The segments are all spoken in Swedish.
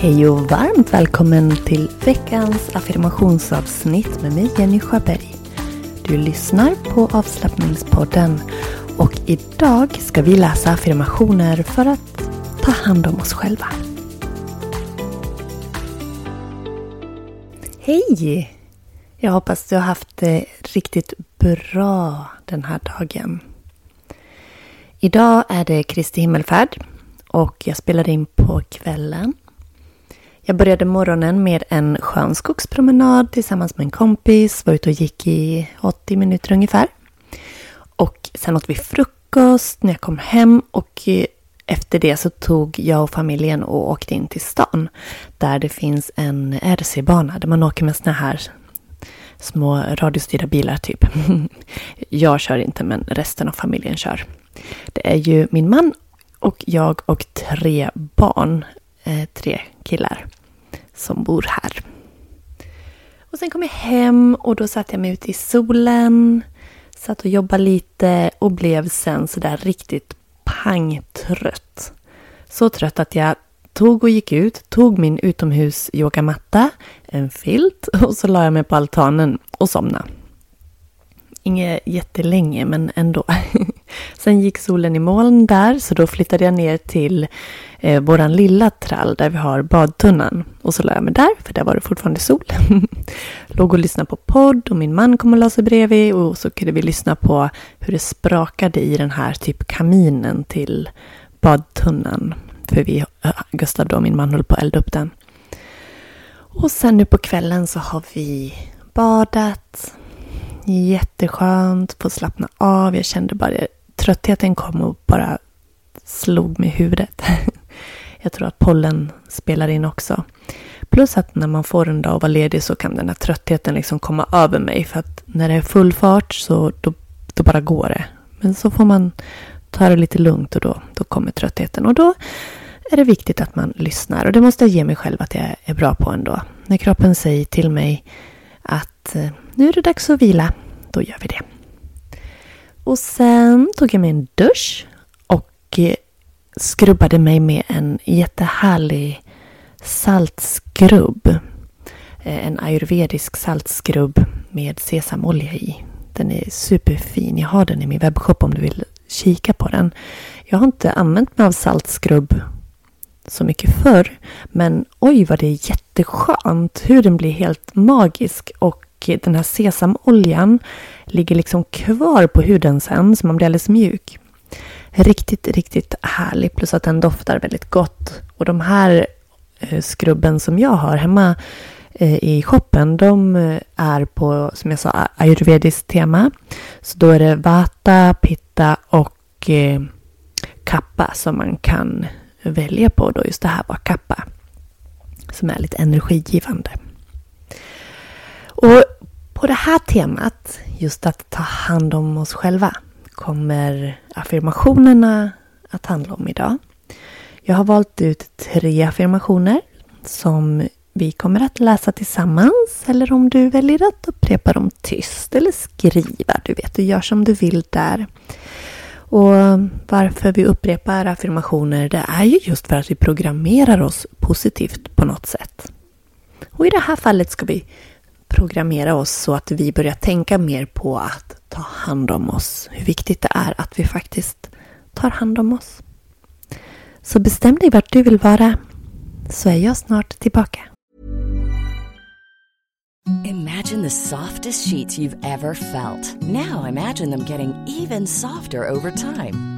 Hej och varmt välkommen till veckans affirmationsavsnitt med mig Jenny Sjöberg. Du lyssnar på avslappningspodden och idag ska vi läsa affirmationer för att ta hand om oss själva. Hej! Jag hoppas du har haft det riktigt bra den här dagen. Idag är det Kristi himmelfärd och jag spelar in på kvällen. Jag började morgonen med en skön skogspromenad tillsammans med en kompis. Var ute och gick i 80 minuter ungefär. Och sen åt vi frukost när jag kom hem och eh, efter det så tog jag och familjen och åkte in till stan. Där det finns en RC-bana där man åker med såna här små radiostyrda bilar typ. Jag kör inte men resten av familjen kör. Det är ju min man och jag och tre barn. Eh, tre killar som bor här. Och sen kom jag hem och då satte jag mig ute i solen. Satt och jobbade lite och blev sen sådär riktigt pangtrött. Så trött att jag tog och gick ut, tog min utomhus yogamatta, en filt och så la jag mig på altanen och somnade. Inget jättelänge, men ändå. Sen gick solen i moln där, så då flyttade jag ner till eh, våran lilla trall där vi har badtunnan. Och så la jag mig där, för där var det fortfarande sol. Låg och lyssnade på podd och min man kom och la sig bredvid och så kunde vi lyssna på hur det sprakade i den här typ kaminen till badtunnan. För vi, eh, Gustav och min man höll på att elda upp den. Och sen nu på kvällen så har vi badat. Jätteskönt, få slappna av. Jag kände bara tröttheten kom och bara slog mig i huvudet. Jag tror att pollen spelar in också. Plus att när man får en dag att vara ledig så kan den här tröttheten liksom komma över mig. För att när det är full fart så då, då bara går det. Men så får man ta det lite lugnt och då, då kommer tröttheten. Och då är det viktigt att man lyssnar. Och det måste jag ge mig själv att jag är bra på ändå. När kroppen säger till mig att eh, nu är det dags att vila, då gör vi det. Och sen tog jag mig en dusch och eh, skrubbade mig med en jättehärlig saltskrubb. Eh, en ayurvedisk saltskrubb med sesamolja i. Den är superfin. Jag har den i min webbshop om du vill kika på den. Jag har inte använt mig av saltskrubb så mycket förr. Men oj vad det är jätteskönt. Huden blir helt magisk och den här sesamoljan ligger liksom kvar på huden sen så man blir alldeles mjuk. Riktigt, riktigt härlig plus att den doftar väldigt gott. Och de här eh, skrubben som jag har hemma eh, i shoppen, de eh, är på, som jag sa, ayurvediskt tema. Så då är det vata, pitta och kappa som man kan välja på. Då just det här var kappa. Som är lite energigivande. Och på det här temat, just att ta hand om oss själva, kommer affirmationerna att handla om idag. Jag har valt ut tre affirmationer som vi kommer att läsa tillsammans eller om du väljer att upprepa dem tyst eller skriva. Du vet, du gör som du vill där. Och varför vi upprepar affirmationer det är ju just för att vi programmerar oss positivt på något sätt. Och i det här fallet ska vi programmera oss så att vi börjar tänka mer på att ta hand om oss. Hur viktigt det är att vi faktiskt tar hand om oss. Så bestäm dig vart du vill vara så är jag snart tillbaka. Imagine the softest sheets you've ever felt. Now imagine them getting even softer over time.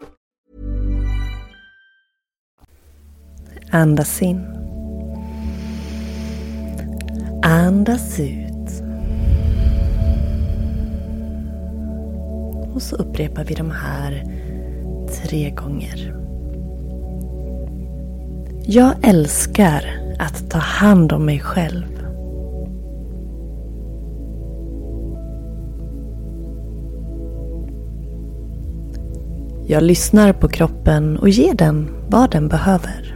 Andas in. Andas ut. Och så upprepar vi de här tre gånger. Jag älskar att ta hand om mig själv. Jag lyssnar på kroppen och ger den vad den behöver.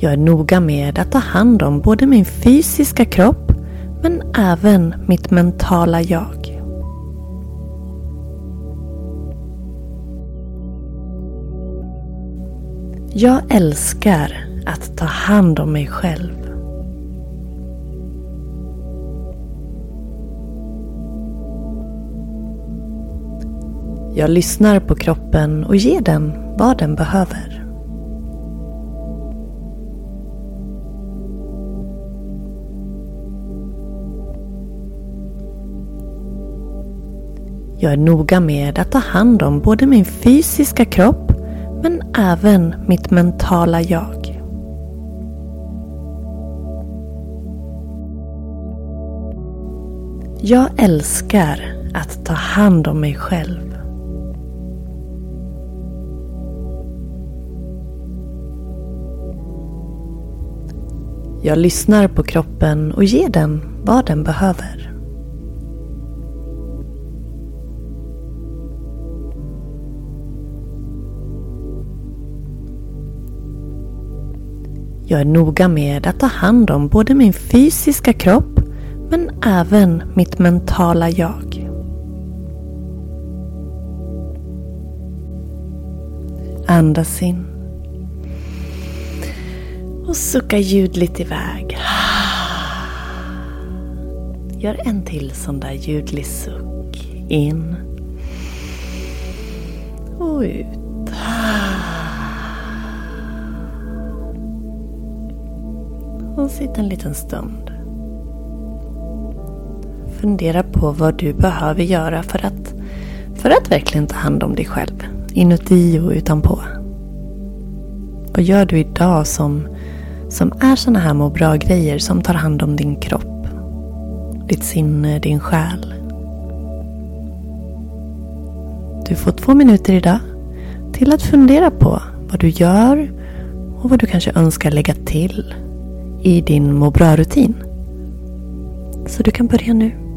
Jag är noga med att ta hand om både min fysiska kropp men även mitt mentala jag. Jag älskar att ta hand om mig själv. Jag lyssnar på kroppen och ger den vad den behöver. Jag är noga med att ta hand om både min fysiska kropp men även mitt mentala jag. Jag älskar att ta hand om mig själv. Jag lyssnar på kroppen och ger den vad den behöver. Jag är noga med att ta hand om både min fysiska kropp men även mitt mentala jag. Andas in. Och sucka ljudligt iväg. Gör en till sån där ljudlig suck. In. Och ut. Och sitt en liten stund. Fundera på vad du behöver göra för att, för att verkligen ta hand om dig själv. Inuti och utanpå. Vad gör du idag som, som är såna här må bra-grejer som tar hand om din kropp? Ditt sinne, din själ. Du får två minuter idag till att fundera på vad du gör och vad du kanske önskar lägga till i din må bra-rutin. Så du kan börja nu.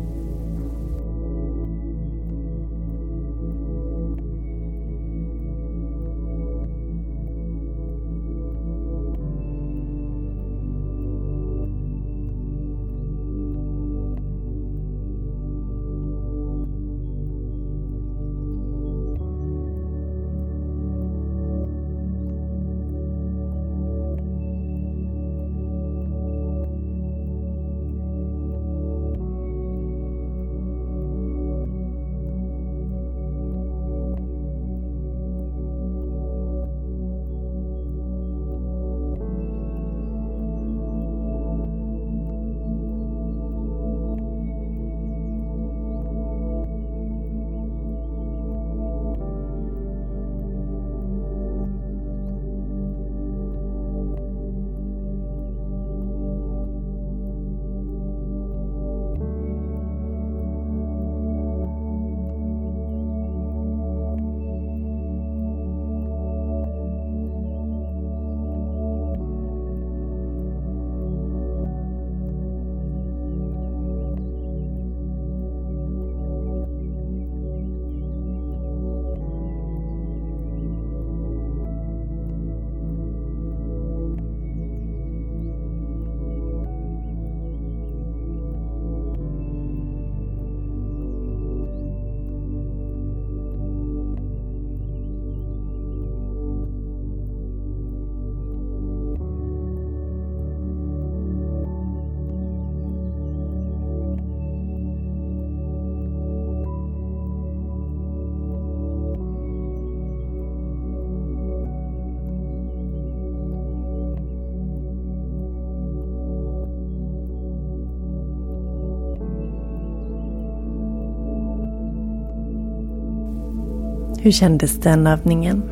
Hur kändes den övningen?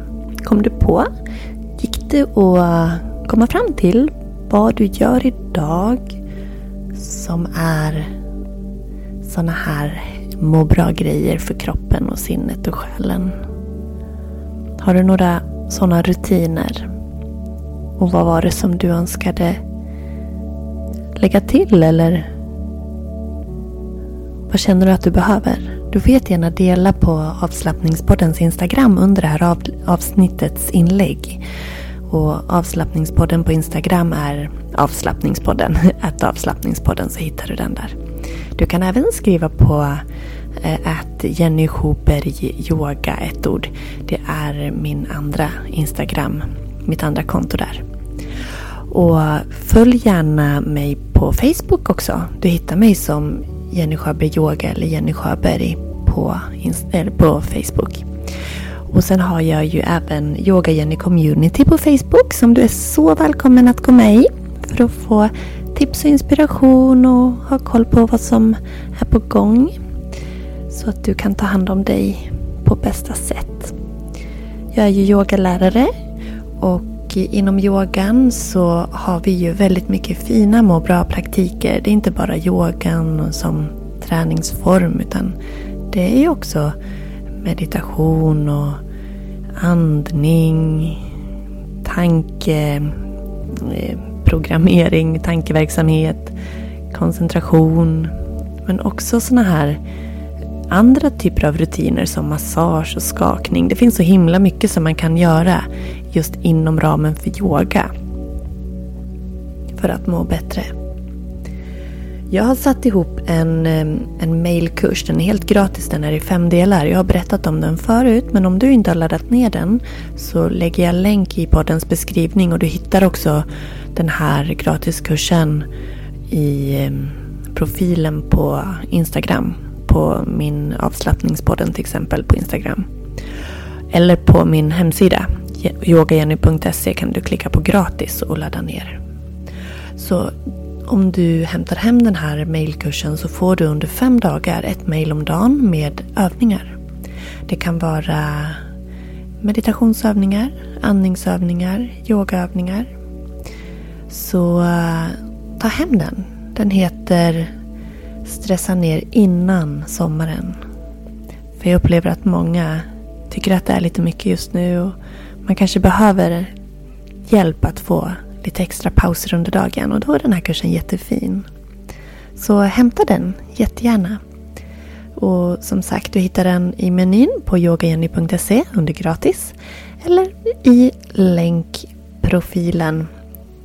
Kom du på? Gick det att komma fram till vad du gör idag som är sådana här må bra-grejer för kroppen och sinnet och själen? Har du några sådana rutiner? Och vad var det som du önskade lägga till eller vad känner du att du behöver? Du får jättegärna dela på avslappningspoddens Instagram under det här av, avsnittets inlägg. Och avslappningspodden på Instagram är avslappningspodden. Att avslappningspodden så hittar du den där. Du kan även skriva på eh, att Jenny Schuberg yoga, ett ord. Det är min andra Instagram, mitt andra konto där. Och följ gärna mig på Facebook också. Du hittar mig som Jenny Sjöberg Yoga eller Jenny Sjöberg på, eller på Facebook. Och sen har jag ju även Yoga Jenny Community på Facebook som du är så välkommen att gå med i för att få tips och inspiration och ha koll på vad som är på gång. Så att du kan ta hand om dig på bästa sätt. Jag är ju yogalärare och inom yogan så har vi ju väldigt mycket fina må bra-praktiker. Det är inte bara yogan som träningsform utan det är ju också meditation och andning, tankeprogrammering, eh, tankeverksamhet, koncentration. Men också sådana här andra typer av rutiner som massage och skakning. Det finns så himla mycket som man kan göra just inom ramen för yoga. För att må bättre. Jag har satt ihop en, en mailkurs. Den är helt gratis. Den är i fem delar. Jag har berättat om den förut. Men om du inte har laddat ner den så lägger jag länk i poddens beskrivning. Och du hittar också den här gratiskursen i profilen på Instagram. På min avslappningspodden till exempel på Instagram. Eller på min hemsida yogajenny.se kan du klicka på gratis och ladda ner. Så om du hämtar hem den här mailkursen så får du under fem dagar ett mail om dagen med övningar. Det kan vara meditationsövningar, andningsövningar, yogaövningar. Så eh, ta hem den. Den heter Stressa ner innan sommaren. För jag upplever att många tycker att det är lite mycket just nu och man kanske behöver hjälp att få lite extra pauser under dagen och då är den här kursen jättefin. Så hämta den jättegärna. Och som sagt, du hittar den i menyn på yogajenny.se under gratis. Eller i länkprofilen,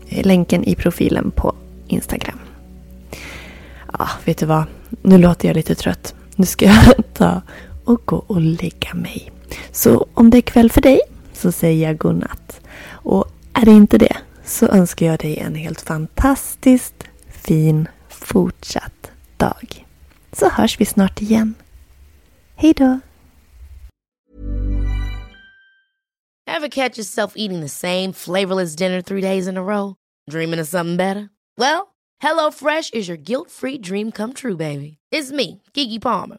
länken i profilen på Instagram. Ja, vet du vad? Nu låter jag lite trött. Nu ska jag ta och gå och lägga mig. Så om det är kväll för dig så säger jag godnatt. Och är det inte det så önskar jag dig en helt fantastiskt fin fortsatt dag. Så hörs vi snart igen. Hej då! Have catch yourself eating the same flavorless dinner three days in a row? Dreaming of something better? Well, hello fresh is your guilt free dream come true baby. It's me, Gigi Palmer.